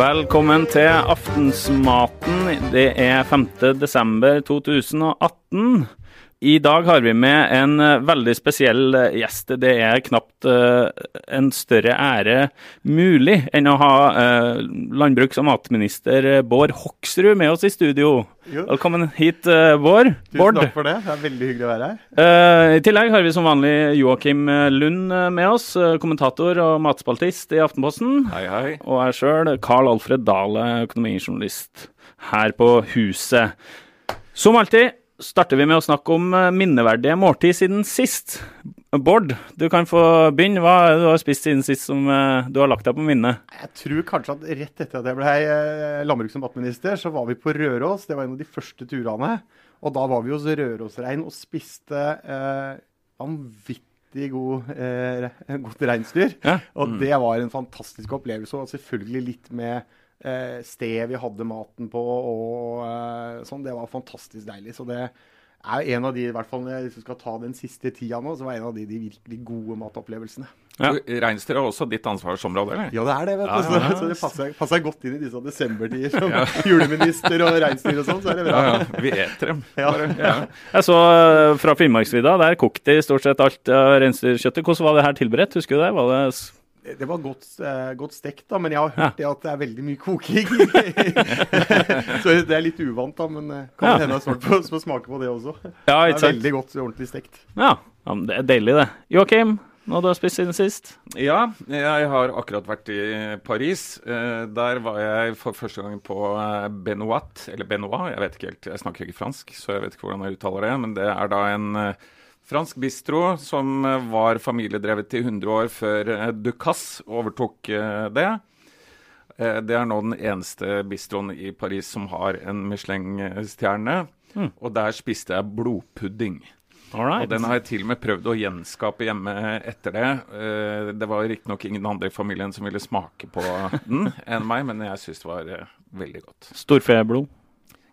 Velkommen til Aftensmaten. Det er 5. desember 2018. I dag har vi med en eh, veldig spesiell eh, gjest. Det er knapt eh, en større ære mulig enn å ha landbruks- og matminister Bård Hoksrud med oss i studio. Jo. Velkommen hit, Bård. Tusen Bård. takk for det. Det er veldig hyggelig å være her. Eh, I tillegg har vi som vanlig Joakim Lund med oss, kommentator og matspaltist i Aftenposten. Hei, hei. Og jeg sjøl, Carl Alfred Dale, økonomijournalist her på huset. Som alltid starter vi med å snakke om eh, minneverdige måltid siden sist. Bård, du kan få begynne. Hva er det du har spist siden sist som eh, du har lagt deg på minnet? Jeg tror kanskje at rett etter at jeg ble eh, landbruks- og matminister, så var vi på Røros. Det var en av de første turene. Og da var vi hos Rørosrein og spiste eh, vanvittig god, eh, godt reinsdyr. Ja. Og det var en fantastisk opplevelse. Og selvfølgelig litt med sted vi hadde maten på og eh, sånn. Det var fantastisk deilig. Så det er en av de, i hvert fall når jeg liksom skal ta den siste tida nå, så var en av de, de virkelig gode matopplevelsene. Ja. Reinsdyr er også ditt ansvarsområde, eller? Ja, det er det, vet du. Ja, ja, ja. Så, det passer, passer godt inn i disse desembertider som juleminister og reinsdyr og sånn. Så er det bra. Ja, ja. Vi eter dem. Ja. Bare, ja. Jeg så eh, fra Finnmarksvidda, der kokte de stort sett alt av reinsdyrkjøttet. Hvordan var det her tilberedt? Husker du det? Var det Det var godt, eh, godt stekt, da, men jeg har hørt det at det er veldig mye koking. så det er litt uvant, da, men eh, kan Ja. hende jeg snart får smake på det også. Ja, Det er veldig godt ordentlig stekt. Ja, ja men det er deilig, det. Joakim, nå du har spist siden sist? ja, jeg har akkurat vært i Paris. Eh, der var jeg for første gang på Benoit, eller Benoit, jeg vet ikke helt, jeg snakker ikke fransk, så jeg vet ikke hvordan jeg uttaler det, men det er da en fransk bistro som eh, var familiedrevet i 100 år før eh, Ducasse overtok eh, det. Det er nå den eneste bistroen i Paris som har en Michelin-stjerne. Og der spiste jeg blodpudding. Alright. Og den har jeg til og med prøvd å gjenskape hjemme etter det. Det var riktignok ingen andre i familien som ville smake på den enn meg, men jeg syns det var veldig godt. Storfeblod.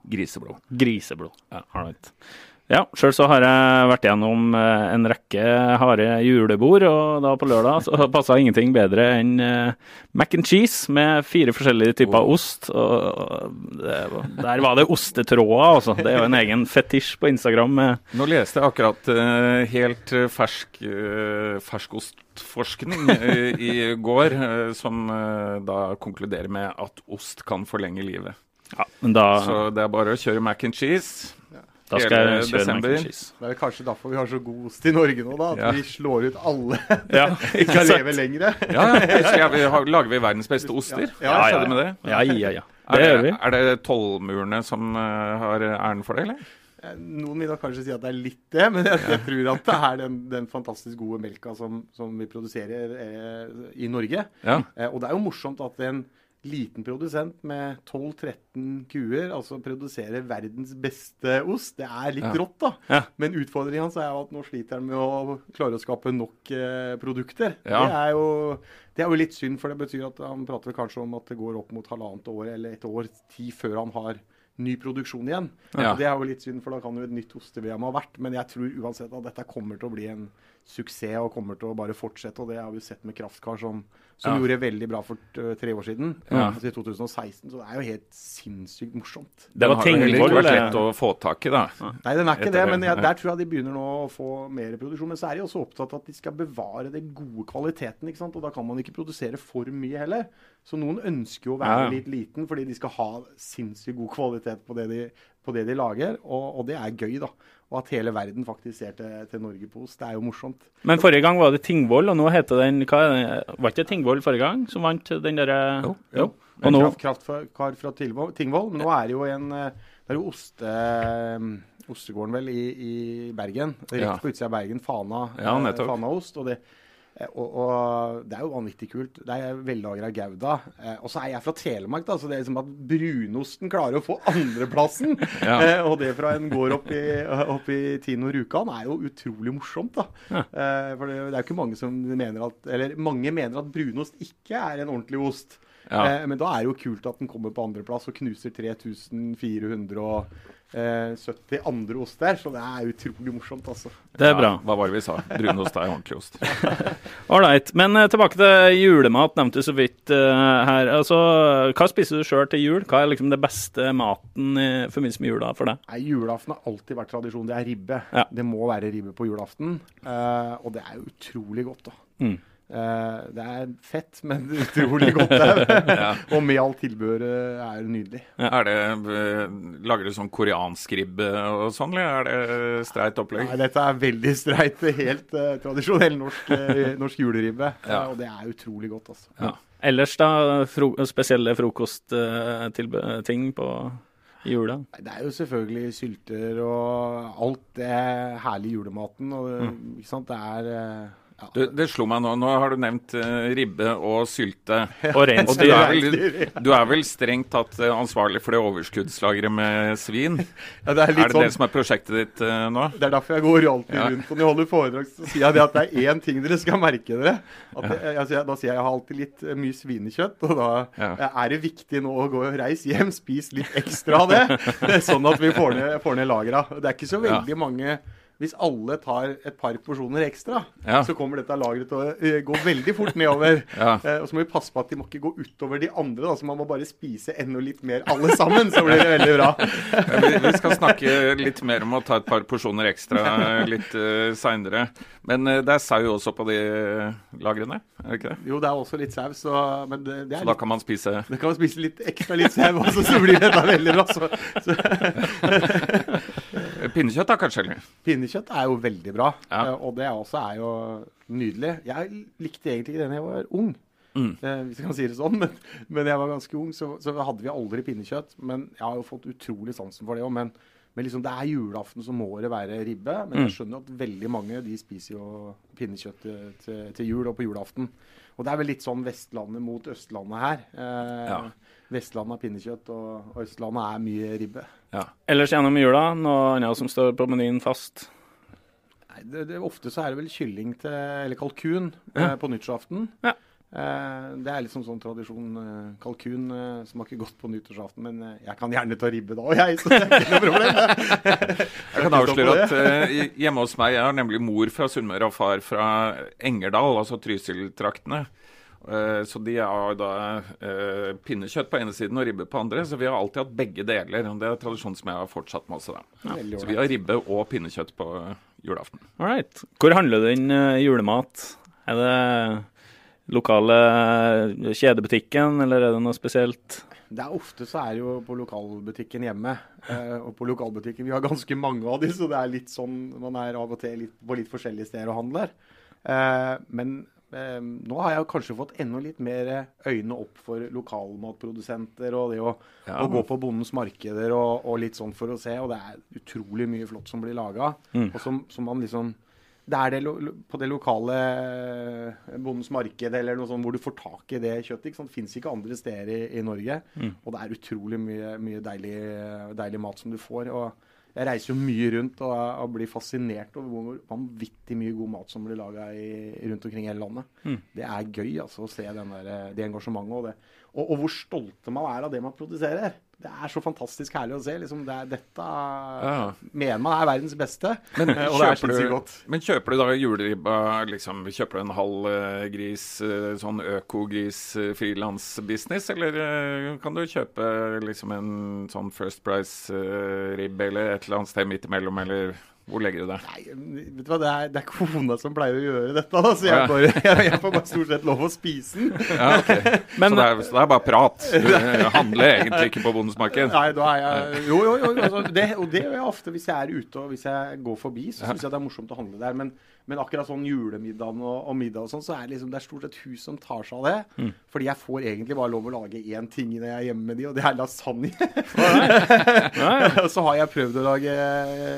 Griseblod. Griseblod. Ja, all right. Ja, sjøl så har jeg vært gjennom eh, en rekke harde julebord, og da på lørdag så passa ingenting bedre enn eh, mac and cheese med fire forskjellige typer Oh. ost. Og det, der var det ostetråder, altså. Det er jo en egen fetisj på Instagram. Med, Nå leste jeg akkurat eh, helt eh, fersk uh, ferskostforskning eh, i går, eh, som eh, da konkluderer med at ost kan forlenge livet. ja, men da, Så det er bare å kjøre mac and cheese. Da skal hele jeg kjøre mac desember. and cheese. Det er vel kanskje derfor vi har så god ost i Norge nå, da. At Ja. vi slår ut alle Ja, som ikke skal sant? leve lenger. Ja, ja. vi, har, lager vi verdens beste oster. Ja, Hva ja, skjedde ja. med det? Ja, ja, ja. Det gjør vi. er det tollmurene som eh, har æren for det, eller? Eh, Noen vil da kanskje si at det er litt det, men jeg, jeg tror at det er den, den fantastisk gode melka som, som vi produserer eh, i Norge. Ja. Eh, og det er jo morsomt at en liten produsent med 12-13 kuer altså produserer verdens beste ost. Det er litt Ja. rått, da. Ja. Men utfordringen hans er jo at nå sliter han med å klare å skape nok eh, produkter. Ja. Det, er jo, det er jo litt synd, for det betyr at han prater kanskje om at det går opp mot halvannet år eller et år ti før han har ny produksjon igjen. Det er jo litt synd, for da kan jo et nytt oste-VM ha vært. Men jeg tror uansett at dette kommer til å bli en suksess og kommer til å bare fortsette. Og det har vi sett med Kraftkar, som som Ja. gjorde veldig bra for tre år siden. Ja. Altså i 2016. Så det er jo helt sinnssykt morsomt. Det Den har jo heller ikke vært lett å få tak i, da. Nei, den er ikke Etter det, men jeg, der tror jeg de begynner nå å få mer produksjon. Men så er de også opptatt av at de skal bevare den gode kvaliteten, ikke sant. Og da kan man ikke produsere for mye heller. Så noen ønsker jo å være ja. litt liten fordi de skal ha sinnssykt god kvalitet på det de, på det de lager. Og, og det er gøy, da. Og at hele verden faktisk ser til, til Norge på ost. Det er jo morsomt. Men forrige gang var det Tingvoll, og nå heter den hva er det? Var ikke det Tingvoll forrige gang som vant den derre Jo, jo. En Og kraft, kraftkar fra Tingvoll. Men nå er det jo en eh, Det er jo oste, eh, ostegården, vel, i, i Bergen. Rett Ja. på utsida av Bergen. Fana, Ja, eh. Fanaost. Og det, eh, og, og det er jo vanvittig kult. Det er vellagra Gouda. Eh, og så er jeg fra Telemark, da, så det er liksom at brunosten klarer å få andreplassen. Ja. eh, og det fra en gård opp i, i Tino Rjukan er jo utrolig morsomt, da. Eh, for det, det er jo ikke mange som mener at Eller mange mener at brunost ikke er en ordentlig ost. Ja. Eh, men da er det jo kult at den kommer på andreplass og knuser 3470 andre oster. Så det er utrolig morsomt, altså. Det er bra. Ja, hva var det vi sa? Brunost er ordentlig ost. Ålreit. Men eh, tilbake til julemat, nevnte du så vidt uh, her. Altså, hva spiser du sjøl til jul? Hva er liksom det beste maten i forbindelse med jula for deg? Nei, Julaften har alltid vært tradisjon. Det er ribbe. Ja. Det må være ribbe på julaften. Uh, og det er jo utrolig godt, da. Mm. Eh, det er fett, men utrolig godt. det ja. Og med alt tilbehøret er det nydelig. Er det, eh, lager du sånn koreansk ribbe og sånn, eller er det streit opplegg? Nei, dette er veldig streit. Helt uh, tradisjonell norsk, norsk juleribbe. Ja. Og det er utrolig godt, altså. Ja. Ellers, da? Fro spesielle frokostting på jula? Det er jo selvfølgelig sylter og alt det herlige julematen. Og, mm. ikke sant? Det er. Du, det slo meg nå. Nå har du nevnt uh, ribbe og sylte. Og Og du er, vel, du er vel strengt tatt eh, ansvarlig for det overskuddslageret med svin? Ja, det er Er det sånn det som er prosjektet ditt uh, nå? Det er derfor jeg går alltid Ja. rundt og når jeg holder foredrag, så sier jeg det at det er én ting dere skal merke dere. At det, jeg, sier- da sier jeg jeg har alltid litt mye svinekjøtt, og da Ja. er det viktig nå å gå og reise hjem, spis litt ekstra av det, sånn at vi får ned, får ned lagra. Det er ikke så veldig mange hvis alle tar et par porsjoner ekstra, Ja. så kommer dette lageret til å eh, gå veldig fort nedover. Ja. Eh, og så må vi passe på at de må ikke gå utover de andre, da, så man må bare spise enda litt mer alle sammen, så blir det veldig bra. Vi, vi skal snakke litt mer om å ta et par porsjoner ekstra litt uh, seinere. Men uh, det er sau også på de lagrene, er det ikke det? Jo, det er også litt sau, så, men det, det er Så da kan man spise Da kan man spise litt ekstra litt sau også, så blir dette veldig bra. Så, så pinnekjøtt, da kanskje? eller? pinnekjøtt er jo veldig bra, Ja. eh, og det også er jo nydelig. Jeg likte egentlig ikke det da jeg var ung, Mm. eh, hvis jeg kan si det sånn. Men, men jeg var ganske ung, så, så hadde vi aldri pinnekjøtt. Men jeg har jo fått utrolig sansen for det òg. Men, men liksom det er julaften, så må det være ribbe. Men jeg skjønner at veldig mange de spiser jo pinnekjøtt til, til, til jul og på julaften. Og det er vel litt sånn Vestlandet mot Østlandet her. Eh, Ja. Vestlandet har pinnekjøtt, og og Østlandet er mye ribbe. Ja. Ellers gjennom jula, noe annet som står på menyen fast? Nei, det, det, ofte så er det vel kylling til, eller kalkun eh, på nyttårsaften. Ja. Eh, det er liksom sånn tradisjon. Eh, kalkun eh, smaker godt på nyttårsaften, men jeg kan gjerne ta ribbe da òg, jeg. Så det er ikke noe problem. Jeg kan avsløre at hjemme hos meg Jeg har nemlig mor fra Sunnmøre og far fra Engerdal, altså Trysil-traktene. Eh, så de har da eh, pinnekjøtt på ene siden og ribbe på andre. Så vi har alltid hatt begge deler. og Det er tradisjon som jeg har fortsatt med også. da. Så vi har ribbe og pinnekjøtt på julaften. All right. Hvor handler den julemat? Er det lokale eh, kjedebutikken, eller er det noe spesielt? Det er Ofte så er det jo på lokalbutikken hjemme. Eh, og på lokalbutikken, Vi har ganske mange av de, så det er litt sånn man er av og til litt, på litt forskjellige steder og handler. Eh, men eh, nå har jeg kanskje fått enda litt mer øyne opp for lokalmatprodusenter og det å, Ja. å gå på bondens markeder og, og litt sånn for å se. Og det er utrolig mye flott som blir laga. Og som, som man liksom det er det på det lokale eh, bondens marked eller noe sånt hvor du får tak i det kjøttet. ikke sant? Fins ikke andre steder i, i Norge. Og det er utrolig mye, mye deilig, deilig mat som du får. og jeg reiser jo mye rundt og, og blir fascinert over hvor vanvittig mye god mat som blir laga rundt omkring i hele landet. Det er gøy altså å se den der, det engasjementet og, det, og, og hvor stolte man er av det man produserer. Det er så fantastisk herlig å se. Liksom, det er, dette Ja. mener man er verdens beste. Men og det er sinnssykt du, godt. men kjøper du da juleribba liksom, Kjøper du en halv eh, gris, eh, sånn eller eh, kan du kjøpe liksom en sånn First Price-ribb eller et eller annet sted midt imellom, eller hvor legger du det? Nei, vet du hva, det er, det er kona som pleier å gjøre dette, da, så jeg, bare, jeg, jeg får bare stort sett lov å spise den. Ja, okay. Men- så, det er, så det er bare prat? Du handler egentlig ikke på bondesmarked? Nei, da er jeg Jo, jo, jo. Altså, det, og det gjør jeg ofte hvis jeg er ute og hvis jeg går forbi, så syns jeg det er morsomt å handle der. Men, men akkurat sånn julemiddagen og, og middag og sånn, så er det liksom det er stort sett hun som tar seg av det. Mm. Fordi jeg får egentlig bare lov å lage én ting når jeg er hjemme med de, og det er lasagne. og så har jeg prøvd å lage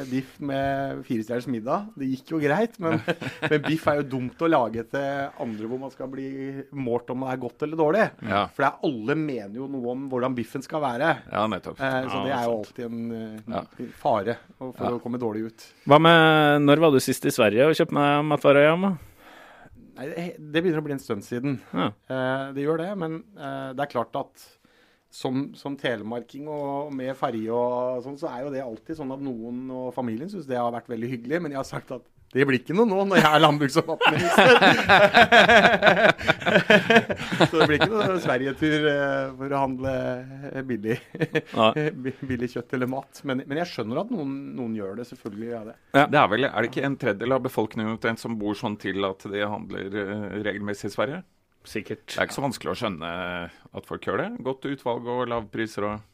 biff med firestjerners middag. Det gikk jo greit, men, men biff er jo dumt å lage til andre hvor man skal bli målt om det er godt eller dårlig. Ja. For er, alle mener jo noe om hvordan biffen skal være. Ja, nettopp. Eh, så det er jo alltid en en Ja. fare for å komme dårlig ut. Hva med Når var du sist i Sverige og kjøpte da? Nei, det, det begynner å bli en stund siden. Ja. Eh, det gjør det, men eh, det er klart at som, som telemarking og med ferje og sånn, så er jo det alltid sånn at noen og familien syns det har vært veldig hyggelig. Men jeg har sagt at det blir ikke noe nå når jeg er landbruks- og matminister. så det blir ikke noe Sverigetur eh, for å handle eh, billig, billig kjøtt eller mat. Men, men jeg skjønner at noen, noen gjør det. Selvfølgelig gjør jeg det. Det er vel, er det ikke en tredjedel av befolkningen som bor sånn til at de handler eh, regelmessig i Sverige? Sikkert. Det er ikke så vanskelig å skjønne at folk gjør det. Godt utvalg og lavpriser og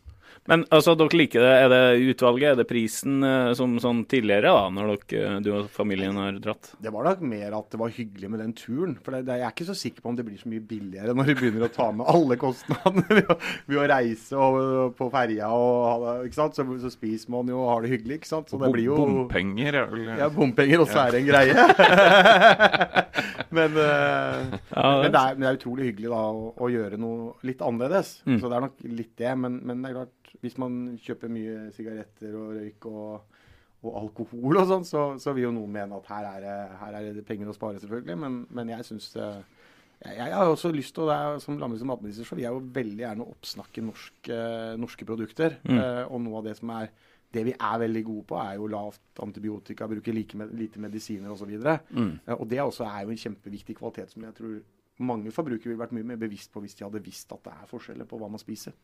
Men altså, dere liker det. Er det utvalget, er det prisen eh, som sånn tidligere, da, når dere, du og familien har dratt? Det var nok mer at det var hyggelig med den turen. For det, det, jeg er ikke så sikker på om det blir så mye billigere når vi begynner å ta med alle kostnadene ved, å- ved å reise og, på ferja og ha det, ikke sant? Så, så spiser man jo og har det hyggelig, ikke sant. Så det blir jo bompenger. er vel- Ja, bompenger også er en greie. men, uh, Ja, men, det er, men det er utrolig hyggelig da å, å gjøre noe litt annerledes. Mm. Så det er nok litt det. Men, men det er klart, hvis man kjøper mye sigaretter og røyk og, og alkohol og sånn, så, så vil jo noen mene at her er det, her er det penger å spare, selvfølgelig. Men, men jeg syns jeg, jeg har også lyst til, og Som landbruks- og matminister så vil jeg jo veldig gjerne oppsnakke norske, norske produkter. Eh, og noe av det som er det vi er veldig gode på, er jo lavt antibiotika, bruke like med, lite medisiner osv. Mm. Og det også er jo en kjempeviktig kvalitet som jeg tror mange forbrukere ville vært mye mer bevisst på hvis de hadde visst at det er forskjeller på hva man spiser.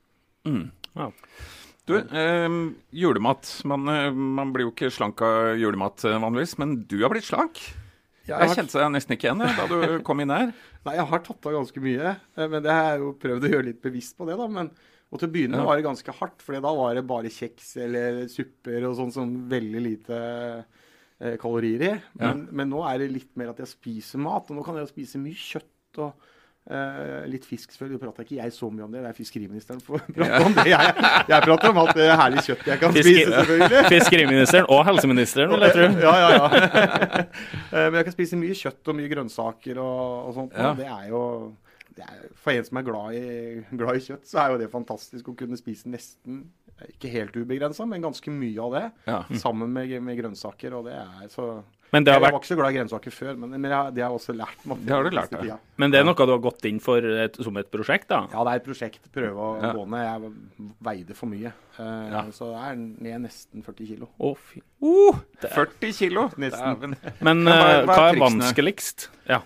Ja. Du, eh, julemat. Man, eh, man blir jo ikke slank av julemat eh, vanligvis, men du har blitt slank. Jeg Jeg kjente deg nesten ikke igjen da du kom inn her. Nei, jeg har tatt av ganske mye, eh, men det har jeg jo prøvd å gjøre litt bevisst på det, da. Men, og til å begynne med Ja. var det ganske hardt, for da var det bare kjeks eller supper og sånn som veldig lite eh, kalorier i. Men, men nå er det litt mer at jeg spiser mat, og nå kan jeg spise mye kjøtt og eh, litt fisk, selvfølgelig. Nå prater ikke jeg så mye om det, det er fiskeriministeren som prater prate om det. Jeg, jeg prater om alt det herlige kjøttet jeg kan Fiske- spise, selvfølgelig. Fiskeriministeren og helseministeren, vil jeg tro. Ja, ja, ja. Eh, Men jeg kan spise mye kjøtt og mye grønnsaker og, og sånt. Ja. Og det er jo For en som er glad i, glad i kjøtt, så er jo det fantastisk å kunne spise nesten ikke helt ubegrensa, men ganske mye av det. Ja. Sammen med, med grønnsaker. Og det er så Men det har Jeg var ikke så glad i grønnsaker før, men, men jeg, det har jeg også lært meg. Det har du lært ja. Men det er noe du har gått inn for et, som et prosjekt, da? Ja, det er et prosjekt. Prøve å Ja. gå ned. Jeg veide for mye. Uh, Ja. Så det er ned nesten 40 kilo. Å, fy. Uh, 40 kilo! Nesten. Men Men eh, hva er triksene? vanskeligst? Ja.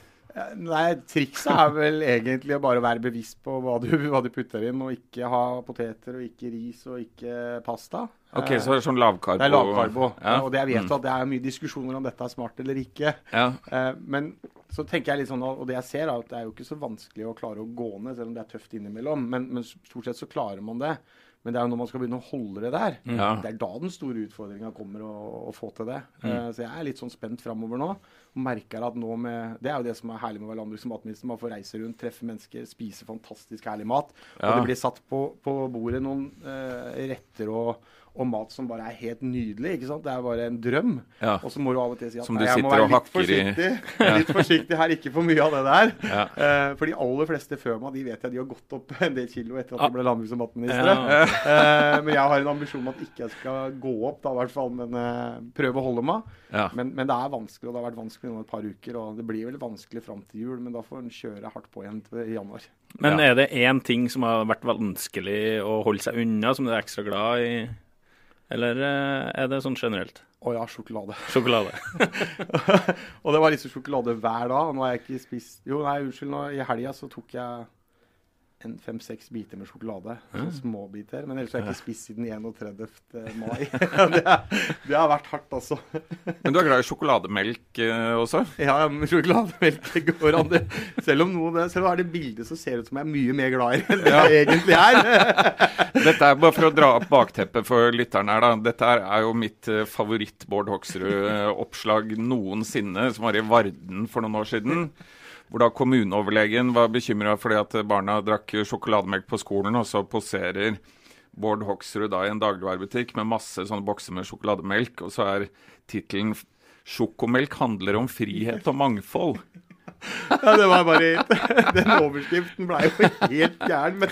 Nei, trikset er vel egentlig å bare være bevisst på hva du, hva du putter inn, og ikke ha poteter, og ikke ris, og ikke pasta. Ok, så det er sånn lavkarbo? det er lavkarbo. Ja. Og det jeg vet at det er mye diskusjoner om dette er smart eller ikke. Ja. Eh, Men så tenker jeg litt sånn, og det jeg ser er at det er jo ikke så vanskelig å klare å gå ned, selv om det er tøft innimellom. Men, men stort sett så klarer man det. Men det er jo når man skal begynne å holde det der, Ja. det er da den store utfordringa kommer å, å få til det. Eh, Så jeg er litt sånn spent framover nå. Og merker at nå med Det er jo det som er herlig med å være landbruks- og matminister. Man får reise rundt, treffe mennesker, spise fantastisk herlig mat. Og det blir satt på, på bordet noen uh, retter og, og mat som bare er helt nydelig. ikke sant? Det er bare en drøm. Ja. Og så må du av og til si at nei, jeg må være litt forsiktig, i. Litt forsiktig her, ikke for mye av det der. Ja. Uh, for de aller fleste før meg, de vet jeg de har gått opp en del kilo etter at de ble landbruks- og matministre. Ja. uh, men jeg har en ambisjon om at ikke jeg skal gå opp, da i hvert fall. Men uh, prøve å holde meg. Ja. Men, men det er vanskelig, og det har vært vanskelig nå et par uker. Og det blir vel vanskelig fram til jul, men da får en kjøre hardt på igjen til i januar. Men Ja. er det én ting som har vært vanskelig å holde seg unna, som du er ekstra glad i? Eller eh, er det sånn generelt? Å ja, sjokolade. Sjokolade. og det var liksom sjokolade hver dag. og Nå har jeg ikke spist Jo, nei, unnskyld. Nå, I helga så tok jeg en fem-seks biter med sjokolade. Sånn småbiter. Men ellers har jeg ikke spist siden 31. mai. det, det har vært hardt, altså. Men du er glad i sjokolademelk eh, også? Ja, sjokolademelk det går an. det. Selv om noe, selv om er det bildet, som ser ut som jeg er mye mer glad i enn det jeg egentlig er. Dette er bare for å dra opp bakteppet for lytteren her, da. Dette er jo mitt eh, favoritt-Bård Hoksrud-oppslag noensinne, som var i Varden for noen år siden. Hvor da kommuneoverlegen var bekymra fordi at barna drakk sjokolademelk på skolen, og så poserer Bård Hoksrud da i en dagligvarebutikk med masse sånne bokser med sjokolademelk, og så er tittelen 'Sjokomelk handler om frihet og mangfold'. Ja, det var bare Den overskriften ble jo helt gæren. Men,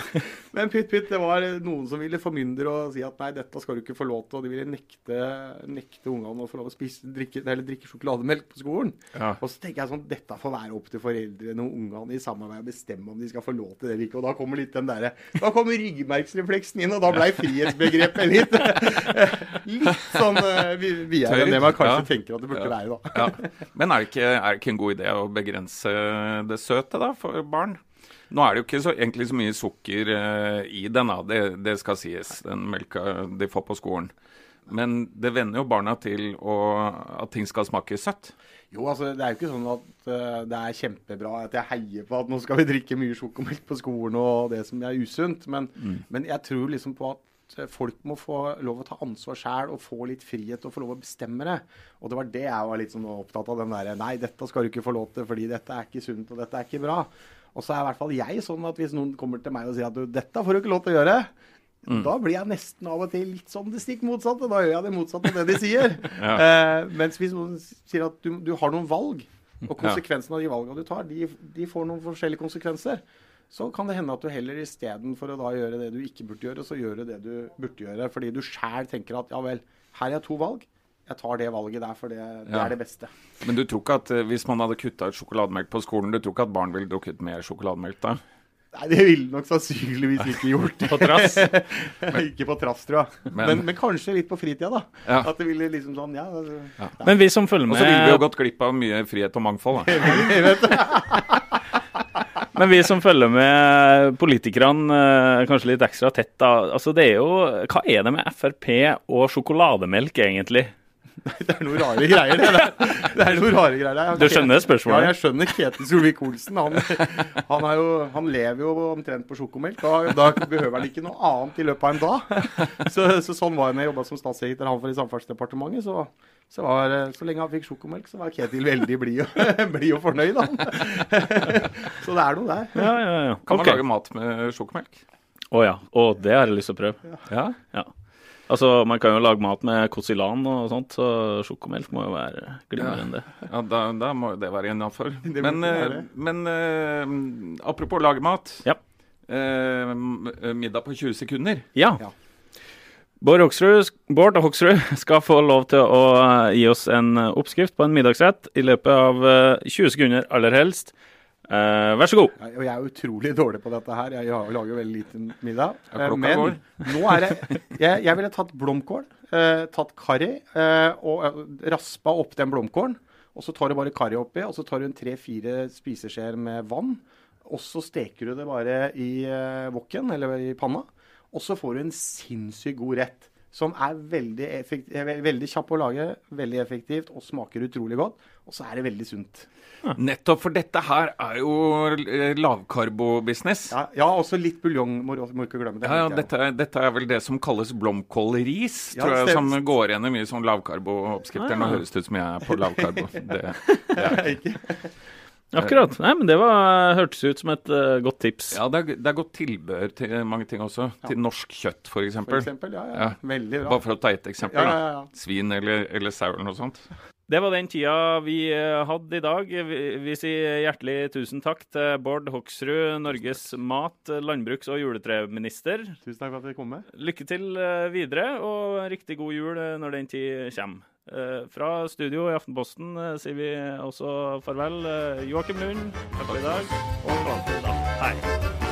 men pytt, pytt, det var noen som ville formyndre og si at nei, dette skal du ikke få lov til. Og de ville nekte, nekte ungene å få lov til å spise, drikke, eller drikke sjokolademelk på skolen. Ja. Og så tenker jeg sånn, dette får være opp til foreldrene og ungene i samarbeid å bestemme om de skal få lov til det eller ikke. Og da kommer litt den derre Da kommer ryggmergsrefleksen inn, og da ble frihetsbegrepet litt Litt sånn uh, videre enn det man kanskje Ja. tenker at det burde være, da. Ja. Men er det, ikke, er det ikke en god idé å begrense det søte da, for barn? Nå er det jo ikke så, egentlig så mye sukker uh, i den. Det, det skal sies, den melka de får på skolen. Men det vender jo barna til å, at ting skal smake søtt. Jo, altså det er jo ikke sånn at uh, det er kjempebra at jeg heier på at nå skal vi drikke mye sjokomelk på skolen og det som er usunt, men, men jeg tror liksom på at folk må få lov å ta ansvar sjæl og få litt frihet og få lov å bestemme det. Og det var det jeg var litt sånn opptatt av. den der, Nei, dette skal du ikke få lov til fordi dette er ikke sunt og dette er ikke bra. Og så er i hvert fall jeg sånn at hvis noen kommer til meg og sier at du, dette får du ikke lov til å gjøre, da blir jeg nesten av og til litt sånn det stikk motsatte. Da gjør jeg det motsatte av det de sier. Ja. eh, mens hvis noen sier at du, du har noen valg, og konsekvensen av de valgene du tar, de, de får noen forskjellige konsekvenser. Så kan det hende at du heller istedenfor å da gjøre det du ikke burde gjøre, så gjøre det du burde gjøre. Fordi du sjæl tenker at ja vel, her er jeg to valg. Jeg tar det valget der, for det, det Ja. er det beste. Men du tror ikke at eh, hvis man hadde kutta ut sjokolademelk på skolen, du tror ikke at barn ville drukket mer sjokolademelk da? Nei, det ville nok sannsynligvis ikke gjort. På trass. ikke på trass, tror jeg. Men- Men, men, kanskje litt på fritida, da. Ja. At det ville liksom sånn, ja, altså, Men vi som følger Og så ville vi jo gått glipp av mye frihet og mangfold. Da. men vi som følger med politikerne eh, kanskje litt ekstra tett, da. Altså det er jo Hva er det med Frp og sjokolademelk, egentlig? Det er noe rare greier, det. der. Det er noe rare greier. Jeg, Du skjønner spørsmålet? Ja, jeg skjønner Ketil Solvik-Olsen. Han, han, han lever jo omtrent på sjokomelk. Da, da behøver han ikke noe annet i løpet av en dag. Så, så sånn var det når jeg jobba som statssekretær han for i Samferdselsdepartementet. Så, så, var, så lenge han fikk sjokomelk, så var Ketil veldig blid og, bli og fornøyd, han. Så det er noe der. Ja, ja, ja. Kan man okay. lage mat med sjokomelk? Å ja. Å, det har jeg lyst til å prøve. Ja. Ja. Altså, Man kan jo lage mat med Kosilan og sånt, så sjokomelk må jo være glimrende. Ja, da, da må jo det være innafor. Men, eh, men uh, apropos lage mat. Ja. Uh, middag på 20 sekunder. Ja. Ja. Bård Hoksrud, Bård Hoksrud skal få lov til å gi oss en oppskrift på en middagsrett i løpet av eh, 20 sekunder, aller helst. Eh, vær så god. Ja, og jeg er utrolig dårlig på dette her. Jeg har- lager veldig liten middag. Ja, Eh, Men går. nå er det Jeg, jeg ville tatt blomkål, uh, tatt karri uh, og raspa opp den blomkålen. Og så tar du bare karri oppi, og så tar du en tre-fire spiseskjeer med vann. Og så steker du det bare i wokken, eller i panna. Og så får du en sinnssykt god rett. Som er veldig, effekt, eh, veldig kjapp å lage, veldig effektivt og smaker utrolig godt. Og så er det veldig sunt. Nettopp, for dette her er jo lavkarbo-business. Ja, ja også litt buljong, må, du- må ikke glemme det. Ja, ja, dette, dette er vel det som kalles blomkålris, Ja, tror jeg, som går igjen i mye sånn lavkarbo-oppskrifter. Nå høres det ut som jeg er på lavkarbo. Det, det er. Ikke? Akkurat. Nei, men det var, hørtes ut som et uh, godt tips. Ja, det er, det er, godt tilbehør til mange ting også. Ja. Til norsk kjøtt, f.eks. Ja, ja. ja. Veldig bra. Bare for å ta ett eksempel. Ja, ja, Svin eller, eller sau eller noe sånt. Det var den tida vi eh, hadde i dag. Vi, vi, sier hjertelig tusen takk til Bård Hoksrud, Norges mat-, landbruks- og juletreminister. Tusen takk for at dere kom med. Lykke til eh, videre, og riktig god jul eh, når den tid kommer. Fra studio i Aftenposten sier vi også farvel. Joakim Lund, takk for i dag. Og da, hei.